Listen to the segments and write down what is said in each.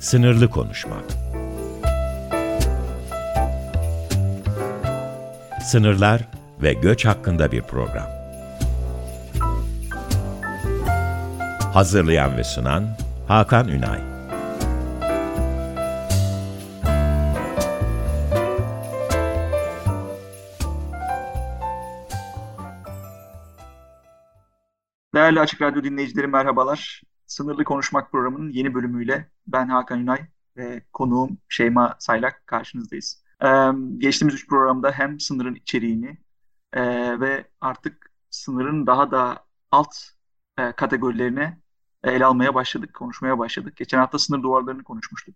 Sınırlı konuşma. Sınırlar ve göç hakkında bir program. Hazırlayan ve sunan Hakan Ünay. Değerli Açık Radyo dinleyicileri merhabalar. Sınırlı Konuşmak programının yeni bölümüyle ben Hakan Ünay ve konuğum Şeyma Saylak karşınızdayız. Ee, geçtiğimiz üç programda hem sınırın içeriğini e, ve artık sınırın daha da alt e, kategorilerine ele almaya başladık, konuşmaya başladık. Geçen hafta sınır duvarlarını konuşmuştuk.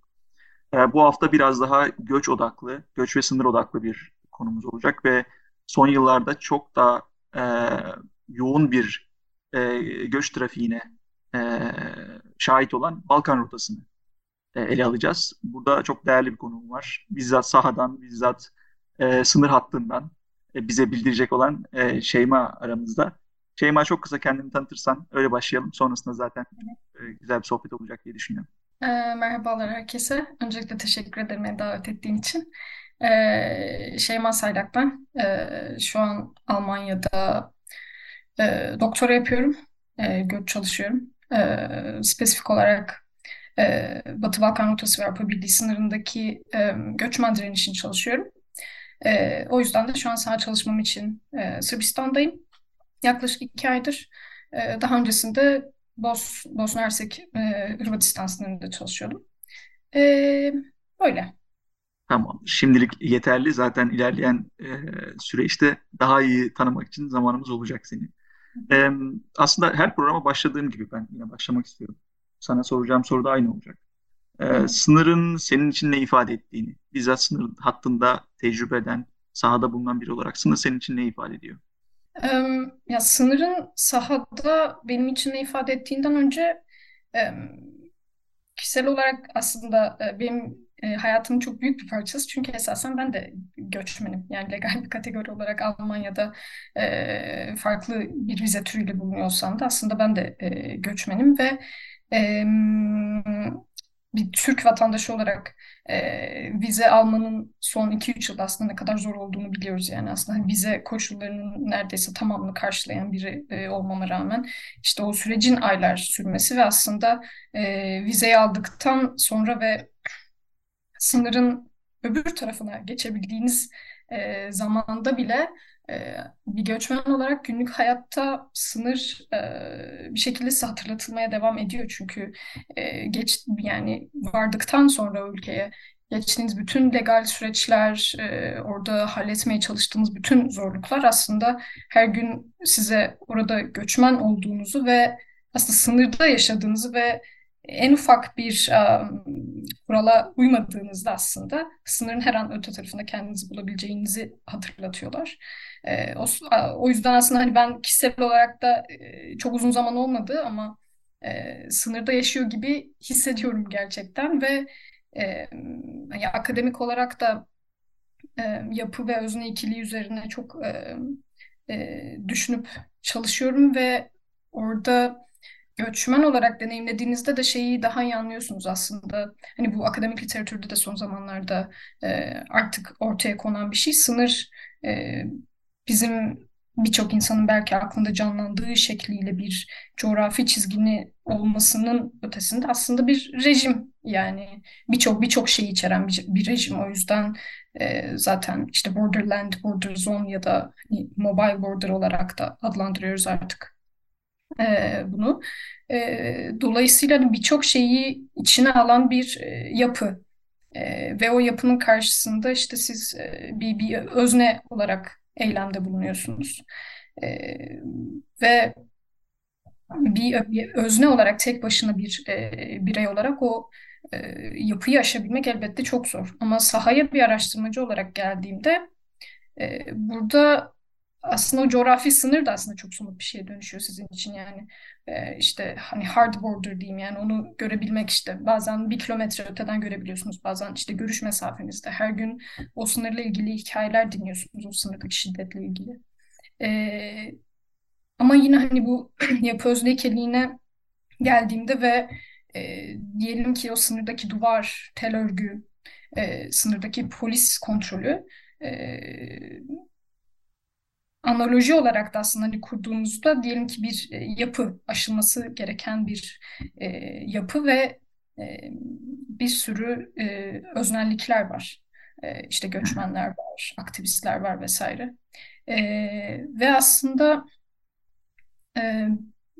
E, bu hafta biraz daha göç odaklı, göç ve sınır odaklı bir konumuz olacak ve son yıllarda çok da e, yoğun bir e, göç trafiğine e, şahit olan Balkan rotasını e, ele alacağız. Burada çok değerli bir konum var. Bizzat sahadan, bizzat e, sınır hattından e, bize bildirecek olan e, Şeyma aramızda. Şeyma çok kısa kendini tanıtırsan öyle başlayalım. Sonrasında zaten e, güzel bir sohbet olacak diye düşünüyorum. E, merhabalar herkese. Öncelikle teşekkür ederim beni davet ettiğin için. E, Şeyma Saylak ben. E, şu an Almanya'da e, doktora yapıyorum. E, göç çalışıyorum. E, spesifik olarak e, Batı Balkan Rotası ve Avrupa Birliği sınırındaki e, göçmen direnişini çalışıyorum. E, o yüzden de şu an saha çalışmam için e, Sırbistan'dayım. Yaklaşık iki aydır. E, daha öncesinde Bos, Bosna Hersek, e, Hırvatistan sınırında çalışıyordum. E, böyle. Tamam. Şimdilik yeterli. Zaten ilerleyen e, süreçte daha iyi tanımak için zamanımız olacak seni. E, aslında her programa başladığım gibi ben yine başlamak istiyorum. Sana soracağım soru da aynı olacak. E, sınırın senin için ne ifade ettiğini, bizzat sınır hattında tecrübe eden, sahada bulunan biri olarak sınır senin için ne ifade ediyor? Ya sınırın sahada benim için ne ifade ettiğinden önce kişisel olarak aslında e, benim e, hayatımın çok büyük bir parçası. Çünkü esasen ben de göçmenim. Yani legal bir kategori olarak Almanya'da e, farklı bir vize türüyle bulunuyorsam da aslında ben de e, göçmenim ve e, bir Türk vatandaşı olarak e, vize almanın son 2-3 yılda aslında ne kadar zor olduğunu biliyoruz. Yani aslında hani vize koşullarının neredeyse tamamını karşılayan biri e, olmama rağmen işte o sürecin aylar sürmesi ve aslında e, vizeyi aldıktan sonra ve sınırın öbür tarafına geçebildiğiniz e, zamanda bile e, bir göçmen olarak günlük hayatta sınır e, bir şekilde hatırlatılmaya devam ediyor. Çünkü e, geç yani vardıktan sonra ülkeye geçtiğiniz bütün legal süreçler, e, orada halletmeye çalıştığınız bütün zorluklar aslında her gün size orada göçmen olduğunuzu ve aslında sınırda yaşadığınızı ve en ufak bir um, uymadığınızda aslında sınırın her an öte tarafında kendinizi bulabileceğinizi hatırlatıyorlar. E, o, o yüzden aslında hani ben kişisel olarak da e, çok uzun zaman olmadı ama e, sınırda yaşıyor gibi hissediyorum gerçekten ve e, yani akademik olarak da e, yapı ve özne ikiliği üzerine çok e, e, düşünüp çalışıyorum ve orada göçmen olarak deneyimlediğinizde de şeyi daha iyi anlıyorsunuz aslında. Hani bu akademik literatürde de son zamanlarda e, artık ortaya konan bir şey. Sınır e, bizim birçok insanın belki aklında canlandığı şekliyle bir coğrafi çizgini olmasının ötesinde aslında bir rejim yani birçok birçok şeyi içeren bir, bir rejim o yüzden e, zaten işte borderland, border zone ya da hani mobile border olarak da adlandırıyoruz artık e, bunu. E, dolayısıyla hani birçok şeyi içine alan bir e, yapı e, ve o yapının karşısında işte siz e, bir, bir özne olarak eylemde bulunuyorsunuz. E, ve bir, bir özne olarak tek başına bir e, birey olarak o e, yapıyı aşabilmek elbette çok zor. Ama sahaya bir araştırmacı olarak geldiğimde e, burada aslında o coğrafi sınır da aslında çok somut bir şeye dönüşüyor sizin için yani. E, işte hani hard border diyeyim yani onu görebilmek işte. Bazen bir kilometre öteden görebiliyorsunuz bazen işte görüş mesafenizde. Her gün o sınırla ilgili hikayeler dinliyorsunuz o sınırdaki şiddetle ilgili. E, ama yine hani bu yapı özne geldiğimde ve e, diyelim ki o sınırdaki duvar, tel örgü, e, sınırdaki polis kontrolü e, analoji olarak da aslında hani kurduğumuzda diyelim ki bir e, yapı aşılması gereken bir e, yapı ve e, bir sürü e, öznellikler var. E, işte göçmenler var, aktivistler var vesaire. E, ve aslında e,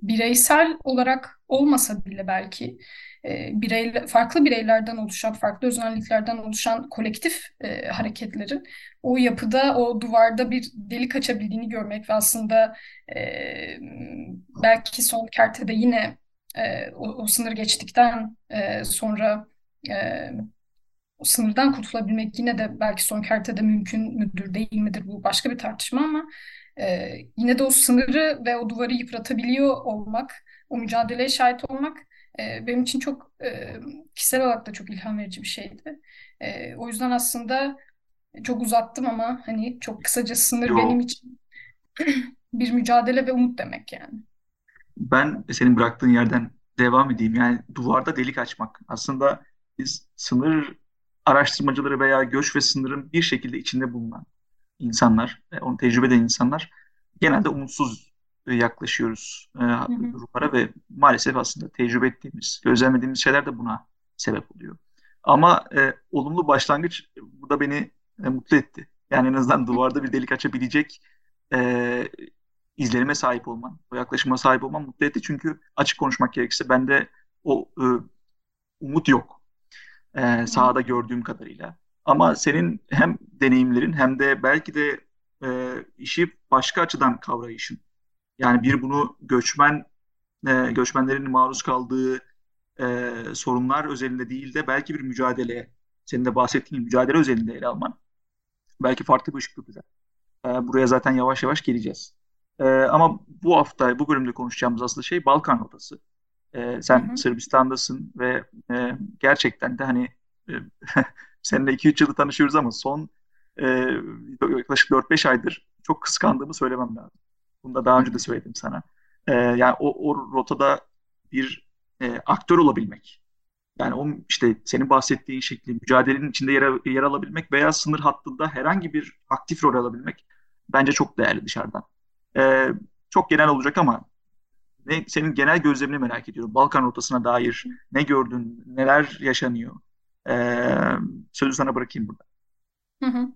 bireysel olarak olmasa bile belki e, birey, farklı bireylerden oluşan, farklı özelliklerden oluşan kolektif e, hareketlerin o yapıda, o duvarda bir delik açabildiğini görmek ve aslında e, belki son kertede yine e, o, o sınır geçtikten e, sonra e, o sınırdan kurtulabilmek yine de belki son kertede mümkün müdür, değil midir? Bu başka bir tartışma ama e, yine de o sınırı ve o duvarı yıpratabiliyor olmak, o mücadeleye şahit olmak e, benim için çok e, kişisel olarak da çok ilham verici bir şeydi. E, o yüzden aslında çok uzattım ama hani çok kısaca sınır Yo. benim için bir mücadele ve umut demek yani. Ben senin bıraktığın yerden devam edeyim. Yani duvarda delik açmak. Aslında biz sınır araştırmacıları veya göç ve sınırın bir şekilde içinde bulunan insanlar, onu tecrübe eden insanlar genelde umutsuz yaklaşıyoruz e, durumlara ve maalesef aslında tecrübe ettiğimiz, gözlemlediğimiz şeyler de buna sebep oluyor. Ama e, olumlu başlangıç bu da beni e, mutlu etti. Yani en azından duvarda bir delik açabilecek e, izlerime sahip olman, o yaklaşıma sahip olman mutlu etti. Çünkü açık konuşmak gerekirse bende o e, umut yok. E, sahada gördüğüm kadarıyla. Ama senin hem deneyimlerin hem de belki de e, işi başka açıdan kavrayışın. Yani bir bunu göçmen e, göçmenlerin maruz kaldığı e, sorunlar özelinde değil de belki bir mücadele, senin de bahsettiğin mücadele özelinde ele alman belki farklı bir ışık tutacak. E, buraya zaten yavaş yavaş geleceğiz. E, ama bu hafta, bu bölümde konuşacağımız asıl şey Balkan rotası. E, sen Hı hı. Sırbistan'dasın ve e, gerçekten de hani e, seninle 2-3 yıldır tanışıyoruz ama son e, yaklaşık 4-5 aydır çok kıskandığımı söylemem lazım. Bunu da daha önce de söyledim sana. E, yani o, o rotada bir e, aktör olabilmek. Yani o işte senin bahsettiğin şekli mücadelenin içinde yer, yer alabilmek veya sınır hattında herhangi bir aktif rol alabilmek bence çok değerli dışarıdan. E, çok genel olacak ama ne, senin genel gözlemini merak ediyorum. Balkan rotasına dair ne gördün, neler yaşanıyor? E, sözü sana bırakayım burada. Hı hı.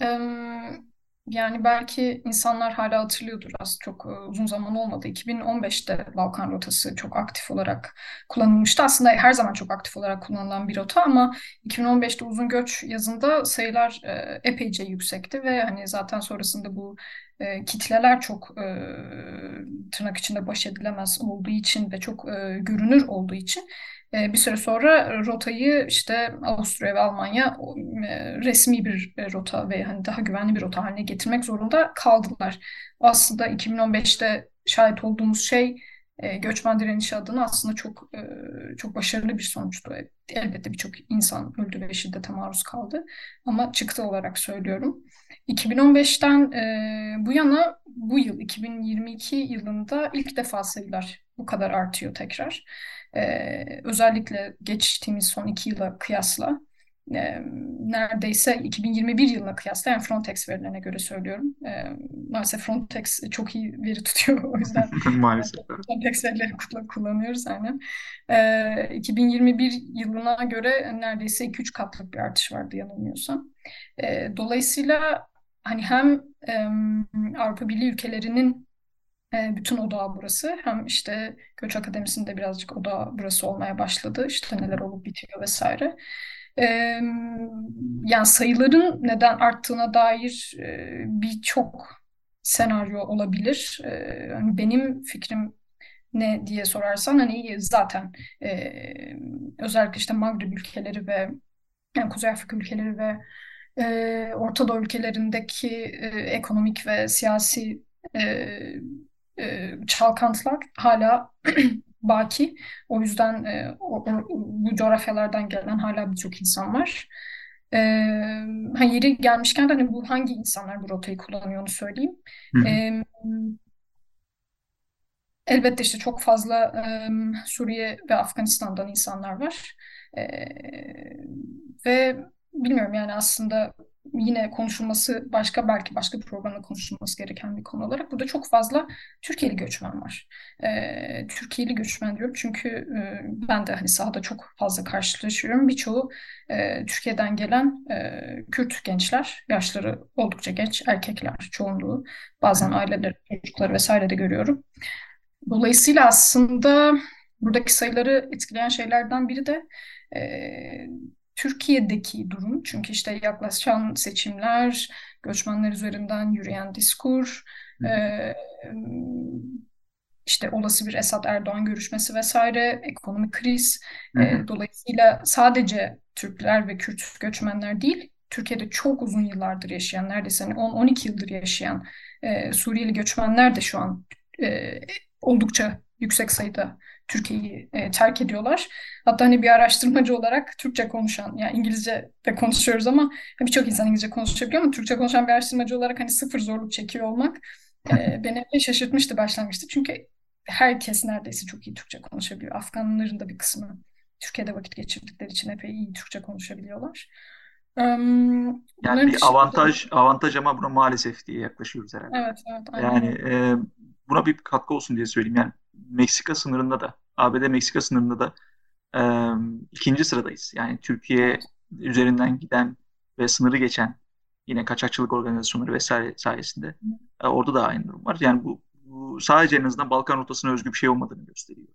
Em, yani belki insanlar hala hatırlıyordur az çok uzun zaman olmadı. 2015'te Balkan rotası çok aktif olarak kullanılmıştı. Aslında her zaman çok aktif olarak kullanılan bir rota ama 2015'te uzun göç yazında sayılar epeyce yüksekti ve hani zaten sonrasında bu e, kitleler çok e, tırnak içinde baş edilemez olduğu için ve çok e, görünür olduğu için bir süre sonra rotayı işte Avusturya ve Almanya e, resmi bir e, rota ve hani daha güvenli bir rota haline getirmek zorunda kaldılar. Aslında 2015'te şahit olduğumuz şey göçmen direnişi adına aslında çok çok başarılı bir sonuçtu. Elbette birçok insan öldü ve şiddete maruz kaldı. Ama çıktı olarak söylüyorum. 2015'ten bu yana bu yıl 2022 yılında ilk defa sayılar bu kadar artıyor tekrar. Ee, özellikle geçtiğimiz son iki yıla kıyasla e, neredeyse 2021 yılına kıyasla yani Frontex verilerine göre söylüyorum. E, maalesef Frontex çok iyi veri tutuyor o yüzden maalesef. Frontex verileri kullanıyoruz aynen. E, 2021 yılına göre neredeyse 2-3 katlık bir artış vardı yanılmıyorsam. E, dolayısıyla hani hem e, Avrupa Birliği ülkelerinin bütün odağı burası. Hem işte Göç Akademisi'nde birazcık odağı burası olmaya başladı. İşte neler olup bitiyor vesaire. E, yani sayıların neden arttığına dair e, birçok senaryo olabilir. Yani benim fikrim ne diye sorarsan hani zaten özellikle işte Maghreb ülkeleri ve yani Kuzey Afrika ülkeleri ve Orta Doğu ülkelerindeki ekonomik ve siyasi e, çalkantılar hala baki. O yüzden e, o, o, bu coğrafyalardan gelen hala birçok insan var. E, ha, yeri gelmişken de hani bu hangi insanlar bu rotayı kullanıyor onu söyleyeyim. E, elbette işte çok fazla e, Suriye ve Afganistan'dan insanlar var. E, ve bilmiyorum yani aslında yine konuşulması başka belki başka bir programda konuşulması gereken bir konu olarak burada çok fazla Türkiye'li göçmen var. E, Türkiye'li göçmen diyorum çünkü e, ben de hani sahada çok fazla karşılaşıyorum. Birçoğu e, Türkiye'den gelen e, Kürt gençler, yaşları oldukça genç, erkekler çoğunluğu. Bazen aileleri, çocukları vesaire de görüyorum. Dolayısıyla aslında buradaki sayıları etkileyen şeylerden biri de e, Türkiye'deki durum. Çünkü işte yaklaşan seçimler, göçmenler üzerinden yürüyen diskur, e, işte olası bir Esad-Erdoğan görüşmesi vesaire, ekonomik kriz. E, dolayısıyla sadece Türkler ve Kürt göçmenler değil, Türkiye'de çok uzun yıllardır yaşayan, neredeyse hani 10-12 yıldır yaşayan e, Suriyeli göçmenler de şu an e, oldukça yüksek sayıda Türkiye'yi e, terk ediyorlar. Hatta hani bir araştırmacı olarak Türkçe konuşan, yani İngilizce de konuşuyoruz ama birçok insan İngilizce konuşabiliyor ama Türkçe konuşan bir araştırmacı olarak hani sıfır zorluk çekiyor olmak e, beni şaşırtmıştı başlangıçta. Çünkü herkes neredeyse çok iyi Türkçe konuşabiliyor. Afganların da bir kısmı Türkiye'de vakit geçirdikleri için epey iyi Türkçe konuşabiliyorlar. Um, yani bir avantaj avantaj ama buna maalesef diye yaklaşıyoruz herhalde. Evet, evet. Aynen. Yani e, buna bir katkı olsun diye söyleyeyim. Yani Meksika sınırında da, ABD Meksika sınırında da e, ikinci sıradayız. Yani Türkiye üzerinden giden ve sınırı geçen yine kaçakçılık organizasyonları vesaire sayesinde e, orada da aynı durum var. Yani bu, bu sadece en azından Balkan rotasına özgü bir şey olmadığını gösteriyor.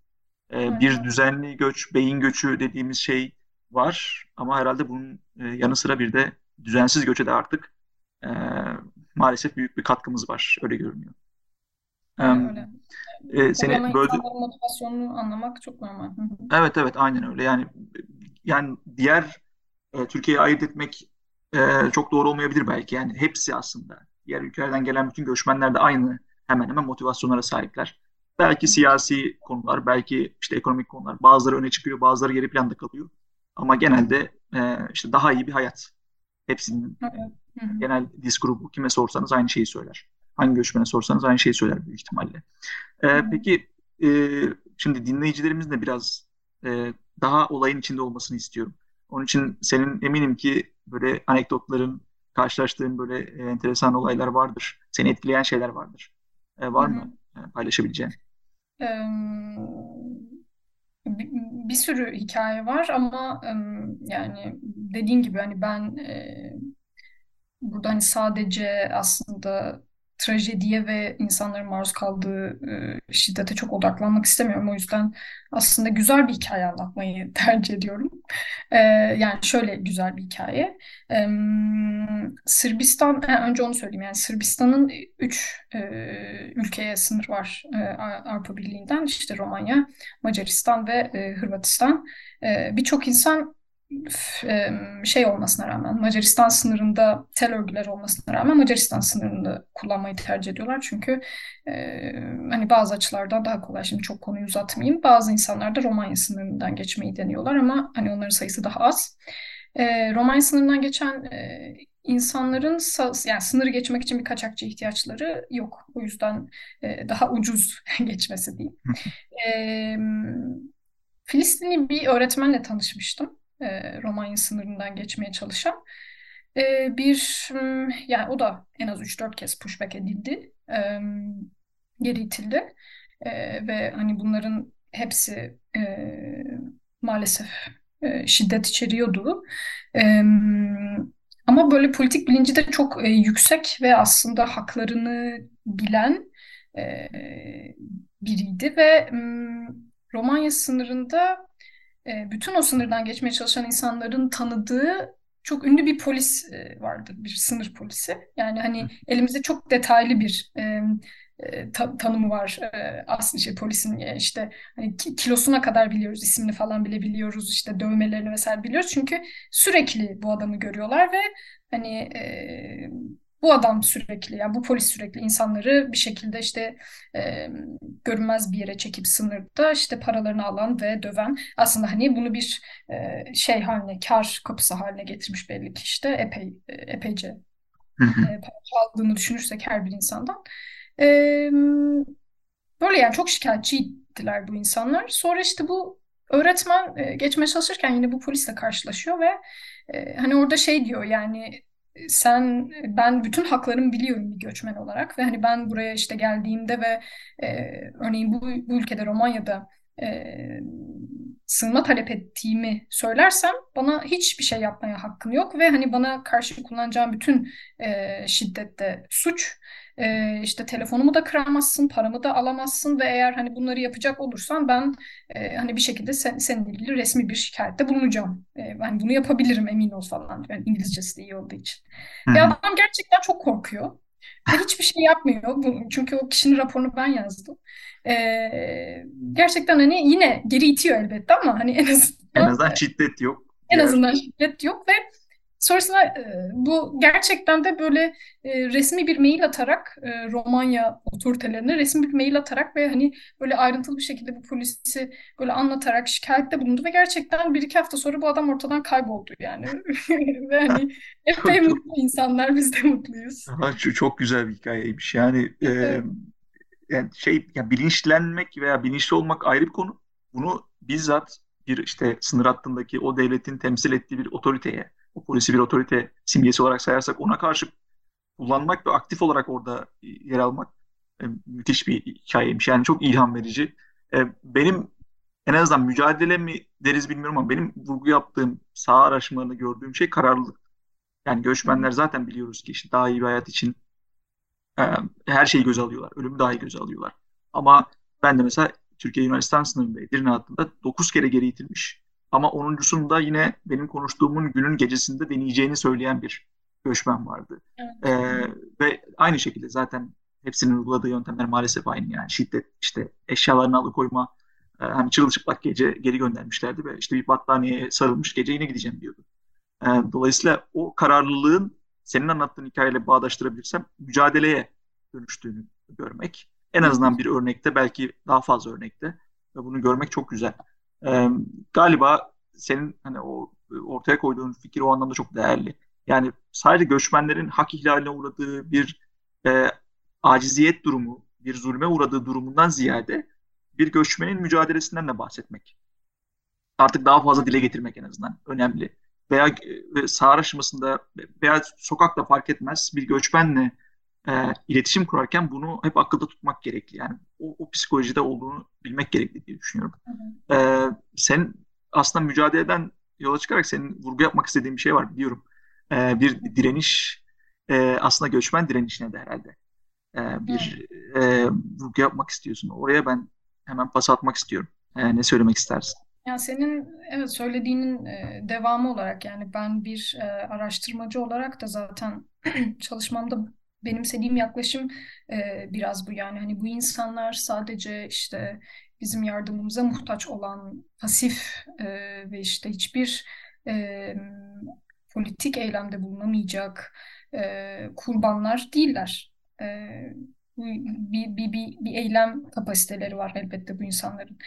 E. Bir düzenli göç, beyin göçü dediğimiz şey var ama herhalde bunun e, yanı sıra bir de düzensiz göçe de artık e, maalesef büyük bir katkımız var. Öyle görünüyor. Öyle. E, seni böyle motivasyonunu anlamak çok normal. Evet evet aynen öyle. Yani yani diğer e, Türkiye'yi ayırt etmek e, çok doğru olmayabilir belki. Yani hepsi aslında diğer ülkelerden gelen bütün göçmenler de aynı hemen hemen motivasyonlara sahipler. Belki siyasi konular, belki işte ekonomik konular. Bazıları öne çıkıyor, bazıları geri planda kalıyor. Ama genelde e, işte daha iyi bir hayat. Hepsinin genel diskuru bu. Kime sorsanız aynı şeyi söyler. Hangi göçmene sorsanız aynı şeyi söyler büyük ihtimalle. E, peki e, şimdi dinleyicilerimiz de biraz e, daha olayın içinde olmasını istiyorum. Onun için senin eminim ki böyle anekdotların, karşılaştığın böyle e, enteresan olaylar vardır. Seni etkileyen şeyler vardır. E, var mı e, paylaşabileceğin? bir, bir sürü hikaye var ama yani dediğin gibi hani ben burada hani sadece aslında trajediye ve insanların maruz kaldığı e, şiddete çok odaklanmak istemiyorum. O yüzden aslında güzel bir hikaye anlatmayı tercih ediyorum. E, yani şöyle güzel bir hikaye. E, Sırbistan, önce onu söyleyeyim. Yani Sırbistan'ın üç e, ülkeye sınır var e, Avrupa Birliği'nden. İşte Romanya, Macaristan ve e, Hırvatistan. E, Birçok insan şey olmasına rağmen Macaristan sınırında tel örgüler olmasına rağmen Macaristan sınırında kullanmayı tercih ediyorlar. Çünkü e, hani bazı açılardan daha kolay şimdi çok konuyu uzatmayayım. Bazı insanlar da Romanya sınırından geçmeyi deniyorlar ama hani onların sayısı daha az. E, Romanya sınırından geçen e, insanların yani sınırı geçmek için bir kaçakçı ihtiyaçları yok. O yüzden e, daha ucuz geçmesi diyeyim. e, Filistinli bir öğretmenle tanışmıştım e, Romanya sınırından geçmeye çalışan. E, bir yani o da en az 3-4 kez pushback edildi. E, geri itildi. E, ve hani bunların hepsi e, maalesef e, şiddet içeriyordu. E, ama böyle politik bilinci de çok e, yüksek ve aslında haklarını bilen e, biriydi ve e, Romanya sınırında e, bütün o sınırdan geçmeye çalışan insanların tanıdığı çok ünlü bir polis e, vardı, bir sınır polisi. Yani hani elimizde çok detaylı bir e, ta, tanımı var aslında şey polisin işte hani kilosuna kadar biliyoruz ismini falan bile biliyoruz işte dövmelerini vesaire biliyoruz çünkü sürekli bu adamı görüyorlar ve hani e, bu adam sürekli yani bu polis sürekli insanları bir şekilde işte e, görünmez bir yere çekip sınırda işte paralarını alan ve döven aslında hani bunu bir e, şey haline kar kapısı haline getirmiş belli ki işte epey e, epeyce e, para çaldığını düşünürsek her bir insandan. E, böyle yani çok şikayetçiydiler bu insanlar. Sonra işte bu öğretmen e, geçmeye çalışırken yine bu polisle karşılaşıyor ve e, hani orada şey diyor yani sen ben bütün haklarımı biliyorum bir göçmen olarak ve hani ben buraya işte geldiğimde ve e, örneğin bu, bu ülkede Romanya'da e, sığınma talep ettiğimi söylersem bana hiçbir şey yapmaya hakkın yok ve hani bana karşı kullanacağım bütün e, şiddette suç e, işte telefonumu da kıramazsın, paramı da alamazsın ve eğer hani bunları yapacak olursan ben e, hani bir şekilde sen, seninle ilgili resmi bir şikayette bulunacağım. E, ben bunu yapabilirim emin ol falan. Yani İngilizcesi de iyi olduğu için. Ve adam gerçekten çok korkuyor. Ve hiçbir şey yapmıyor. Çünkü o kişinin raporunu ben yazdım. Ee, gerçekten hani yine geri itiyor elbette ama hani en azından en azından şiddet yok. En azından şiddet yok ve Sonrasında e, bu gerçekten de böyle e, resmi bir mail atarak e, Romanya otoritelerine resmi bir mail atarak ve hani böyle ayrıntılı bir şekilde bu polisi böyle anlatarak şikayette bulundu ve gerçekten bir iki hafta sonra bu adam ortadan kayboldu yani. ve hani epey mutlu insanlar biz de mutluyuz. Aha, şu çok güzel bir hikayeymiş. Yani e, yani şey ya bilinçlenmek veya bilinçli olmak ayrı bir konu. Bunu bizzat bir işte sınır hattındaki o devletin temsil ettiği bir otoriteye polisi bir otorite simgesi olarak sayarsak ona karşı kullanmak ve aktif olarak orada yer almak e, müthiş bir hikayeymiş. Yani çok ilham verici. E, benim en azından mücadele mi deriz bilmiyorum ama benim vurgu yaptığım sağ araştırmalarında gördüğüm şey kararlılık. Yani göçmenler zaten biliyoruz ki işte daha iyi bir hayat için e, her şeyi göze alıyorlar. Ölümü daha iyi göze alıyorlar. Ama ben de mesela Türkiye Yunanistan sınırında Edirne hattında 9 kere geri itilmiş ama onuncusunda yine benim konuştuğumun günün gecesinde deneyeceğini söyleyen bir göçmen vardı. Evet. Ee, ve aynı şekilde zaten hepsinin uyguladığı yöntemler maalesef aynı yani şiddet işte eşyalarını alıkoyma e, hani çırılçıplak gece geri göndermişlerdi ve işte bir battaniyeye sarılmış gece yine gideceğim diyordu. E, dolayısıyla o kararlılığın senin anlattığın hikayeyle bağdaştırabilirsem mücadeleye dönüştüğünü görmek. En azından bir örnekte belki daha fazla örnekte ve bunu görmek çok güzel. E, galiba senin hani o ortaya koyduğun fikir o anlamda çok değerli. Yani sadece göçmenlerin hak ihlaline uğradığı bir e, aciziyet durumu, bir zulme uğradığı durumundan ziyade bir göçmenin mücadelesinden de bahsetmek. Artık daha fazla dile getirmek en azından önemli. Veya e, sahra aşamasında veya sokakta fark etmez bir göçmenle e, iletişim kurarken bunu hep akılda tutmak gerekli. Yani o, o psikolojide olduğunu bilmek gerekli diye düşünüyorum. Hı hı. E, sen aslında mücadeleden yola çıkarak senin vurgu yapmak istediğin bir şey var biliyorum. E, bir direniş e, aslında göçmen direnişine de herhalde. E, bir e, vurgu yapmak istiyorsun. Oraya ben hemen pas atmak istiyorum. E, ne söylemek istersin? Ya senin evet söylediğinin e, devamı olarak yani ben bir e, araştırmacı olarak da zaten çalışmamda benimsediğim yaklaşım e, biraz bu yani hani bu insanlar sadece işte bizim yardımımıza muhtaç olan pasif e, ve işte hiçbir e, politik eylemde bulunamayacak e, kurbanlar değiller. E, bir, bir, bir, bir eylem kapasiteleri var elbette bu insanların.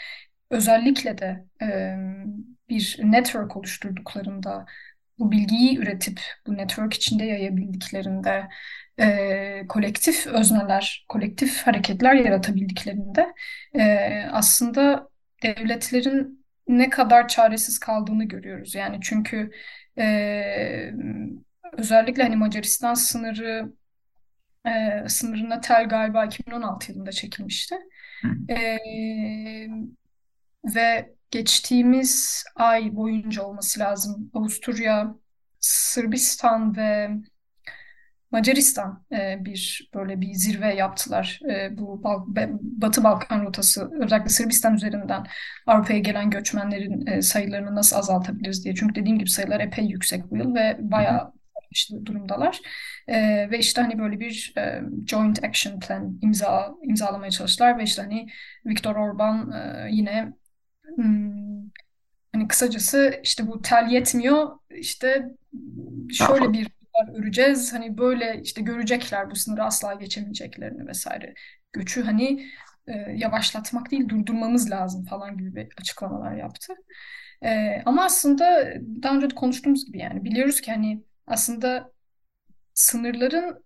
Özellikle de e, bir network oluşturduklarında bu bilgiyi üretip bu network içinde yayabildiklerinde e, kolektif özneler, kolektif hareketler yaratabildiklerinde e, aslında devletlerin ne kadar çaresiz kaldığını görüyoruz. Yani çünkü e, özellikle hani Macaristan sınırı e, sınırına tel galiba 2016 yılında çekilmişti. E, ve geçtiğimiz ay boyunca olması lazım Avusturya, Sırbistan ve Macaristan e, bir böyle bir zirve yaptılar. E, bu Bal Batı Balkan rotası özellikle Sırbistan üzerinden Avrupa'ya gelen göçmenlerin e, sayılarını nasıl azaltabiliriz diye. Çünkü dediğim gibi sayılar epey yüksek bu yıl ve bayağı işte durumdalar. E, ve işte hani böyle bir e, joint action plan imza imzalamaya çalıştılar ve işte hani Viktor Orban e, yine hmm, hani kısacası işte bu tel yetmiyor işte şöyle bir öreceğiz. Hani böyle işte görecekler bu sınırı asla geçemeyeceklerini vesaire. Göçü hani e, yavaşlatmak değil durdurmamız lazım falan gibi bir açıklamalar yaptı. E, ama aslında daha önce de konuştuğumuz gibi yani biliyoruz ki hani aslında sınırların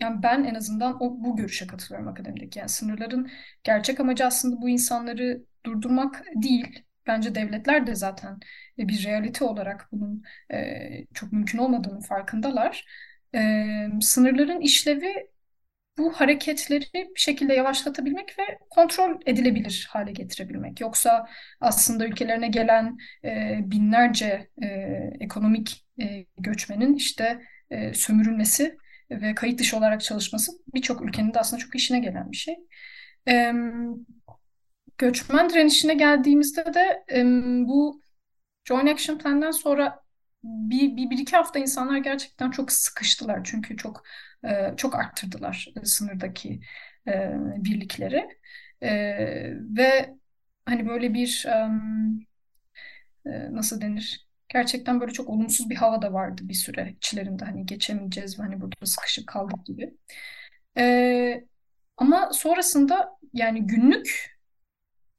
yani ben en azından o, bu görüşe katılıyorum akademideki. Yani sınırların gerçek amacı aslında bu insanları durdurmak değil. Bence devletler de zaten bir realite olarak bunun e, çok mümkün olmadığının farkındalar. E, sınırların işlevi bu hareketleri bir şekilde yavaşlatabilmek ve kontrol edilebilir hale getirebilmek. Yoksa aslında ülkelerine gelen e, binlerce e, ekonomik e, göçmenin işte e, sömürülmesi ve kayıt dışı olarak çalışması birçok ülkenin de aslında çok işine gelen bir şey. E, göçmen direnişine geldiğimizde de e, bu Joint Action Plan'den sonra bir, bir, bir iki hafta insanlar gerçekten çok sıkıştılar. Çünkü çok e, çok arttırdılar sınırdaki e, birlikleri. E, ve hani böyle bir e, nasıl denir? Gerçekten böyle çok olumsuz bir hava da vardı bir süre içlerinde. Hani geçemeyeceğiz hani burada sıkışıp kaldık gibi. E, ama sonrasında yani günlük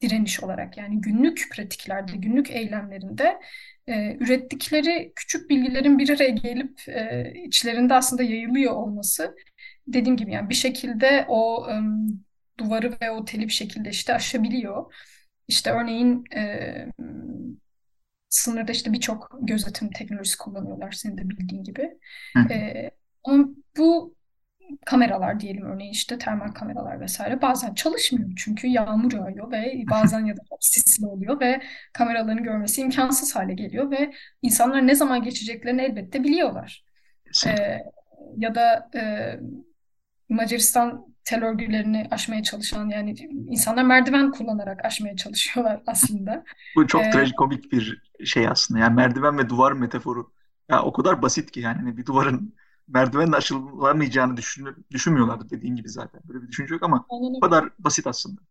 direniş olarak yani günlük pratiklerde, günlük eylemlerinde e, ürettikleri küçük bilgilerin bir araya gelip e, içlerinde aslında yayılıyor olması dediğim gibi yani bir şekilde o e, duvarı ve o teli bir şekilde işte aşabiliyor. İşte örneğin e, sınırda işte birçok gözetim teknolojisi kullanıyorlar senin de bildiğin gibi. E, ama bu kameralar diyelim örneğin işte termal kameralar vesaire bazen çalışmıyor çünkü yağmur yağıyor ve bazen ya da sisli oluyor ve kameraların görmesi imkansız hale geliyor ve insanlar ne zaman geçeceklerini elbette biliyorlar. Ee, ya da e, Macaristan tel örgülerini aşmaya çalışan yani insanlar merdiven kullanarak aşmaya çalışıyorlar aslında. Bu çok ee, trajikomik bir şey aslında. Yani merdiven ve duvar metaforu. Ya o kadar basit ki yani hani bir duvarın merdivenle aşılamayacağını düşün, düşünmüyorlardı dediğin gibi zaten. Böyle bir düşünce yok ama o kadar basit aslında.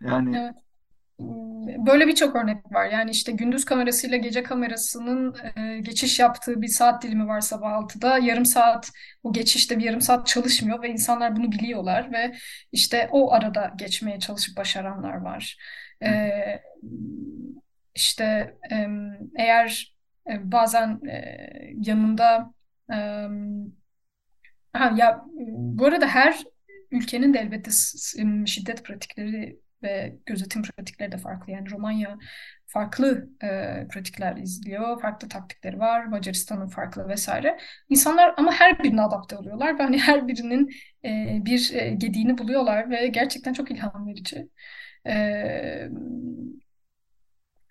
Yani evet. Böyle birçok örnek var. Yani işte gündüz kamerasıyla gece kamerasının e, geçiş yaptığı bir saat dilimi var sabah 6'da. Yarım saat o geçişte bir yarım saat çalışmıyor ve insanlar bunu biliyorlar ve işte o arada geçmeye çalışıp başaranlar var. E, işte e, eğer bazen yanında ha, ya bu arada her ülkenin de elbette şiddet pratikleri ve gözetim pratikleri de farklı. Yani Romanya farklı e, pratikler izliyor, farklı taktikleri var, Macaristan'ın farklı vesaire. İnsanlar ama her birine adapte oluyorlar ve hani her birinin e, bir e, gediğini buluyorlar ve gerçekten çok ilham verici. E,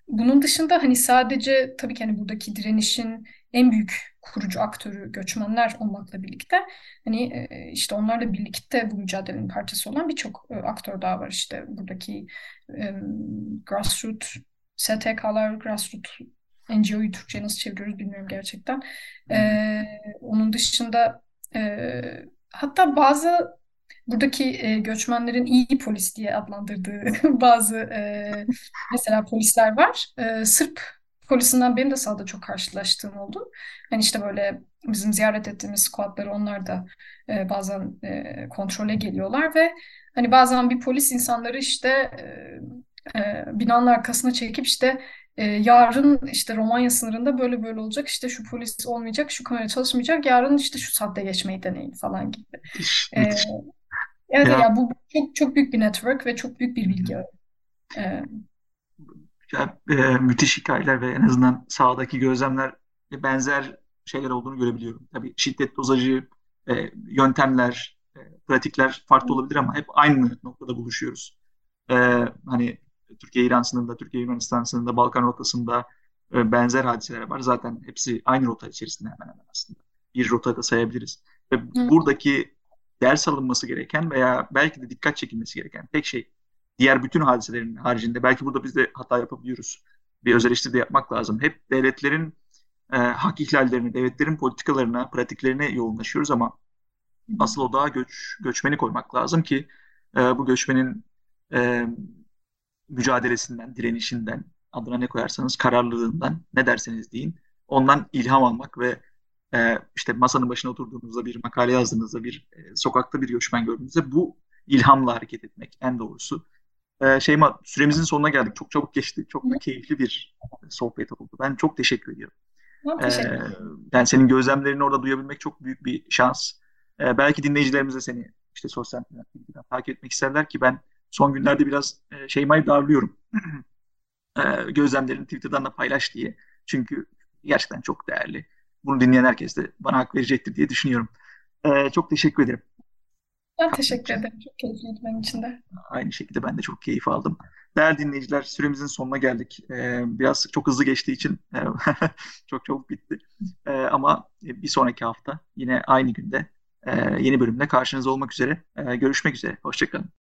bunun dışında hani sadece tabii ki hani buradaki direnişin en büyük kurucu aktörü göçmenler olmakla birlikte hani e, işte onlarla birlikte bu mücadelenin parçası olan birçok e, aktör daha var işte buradaki e, grassroots STK'lar, grassroots NGO'yu Türkçe'ye nasıl çeviriyoruz bilmiyorum gerçekten. E, onun dışında e, hatta bazı buradaki e, göçmenlerin iyi polis diye adlandırdığı bazı e, mesela polisler var. E, Sırp polisinden benim de sahada çok karşılaştığım oldu. Hani işte böyle bizim ziyaret ettiğimiz squadları onlar da e, bazen e, kontrole geliyorlar ve hani bazen bir polis insanları işte e, e, binanın arkasına çekip işte e, yarın işte Romanya sınırında böyle böyle olacak işte şu polis olmayacak şu kamera çalışmayacak yarın işte şu saatte geçmeyi deneyin falan gibi. E, evet ya. ya bu çok çok büyük bir network ve çok büyük bir bilgi. E, e, müthiş hikayeler ve en azından sahadaki gözlemler benzer şeyler olduğunu görebiliyorum. Tabii şiddet dozajı, e, yöntemler, e, pratikler farklı olabilir ama hep aynı noktada buluşuyoruz. E, hani Türkiye-İran sınırında, Türkiye-Yunanistan sınırında, Balkan rotasında e, benzer hadiseler var. Zaten hepsi aynı rota içerisinde hemen hemen aslında. Bir rotada sayabiliriz. Ve Hı. buradaki ders alınması gereken veya belki de dikkat çekilmesi gereken tek şey diğer bütün hadiselerin haricinde belki burada biz de hata yapabiliyoruz. Bir öz eleştiri de yapmak lazım. Hep devletlerin e, hak ihlallerine, devletlerin politikalarına, pratiklerine yoğunlaşıyoruz ama asıl o daha göç, göçmeni koymak lazım ki e, bu göçmenin e, mücadelesinden, direnişinden, adına ne koyarsanız kararlılığından, ne derseniz deyin, ondan ilham almak ve e, işte masanın başına oturduğunuzda bir makale yazdığınızda, bir e, sokakta bir göçmen gördüğünüzde bu ilhamla hareket etmek en doğrusu. Ee, Şeyma süremizin sonuna geldik. Çok çabuk geçti. Çok da keyifli bir sohbet oldu. Ben çok teşekkür ediyorum. Ben teşekkür ederim. Ee, yani senin gözlemlerini orada duyabilmek çok büyük bir şans. E, belki dinleyicilerimiz de seni işte sosyal medyadan takip etmek isterler ki ben son günlerde biraz e, Şeyma'yı darlıyorum. e, gözlemlerini Twitter'dan da paylaş diye. Çünkü gerçekten çok değerli. Bunu dinleyen herkes de bana hak verecektir diye düşünüyorum. E, çok teşekkür ederim. Ben teşekkür ederim. Çok keyifliydi benim için de. Aynı şekilde ben de çok keyif aldım. Değerli dinleyiciler, süremizin sonuna geldik. Ee, biraz çok hızlı geçtiği için e, çok çabuk bitti. Ee, ama bir sonraki hafta yine aynı günde e, yeni bölümde karşınızda olmak üzere. E, görüşmek üzere. Hoşçakalın.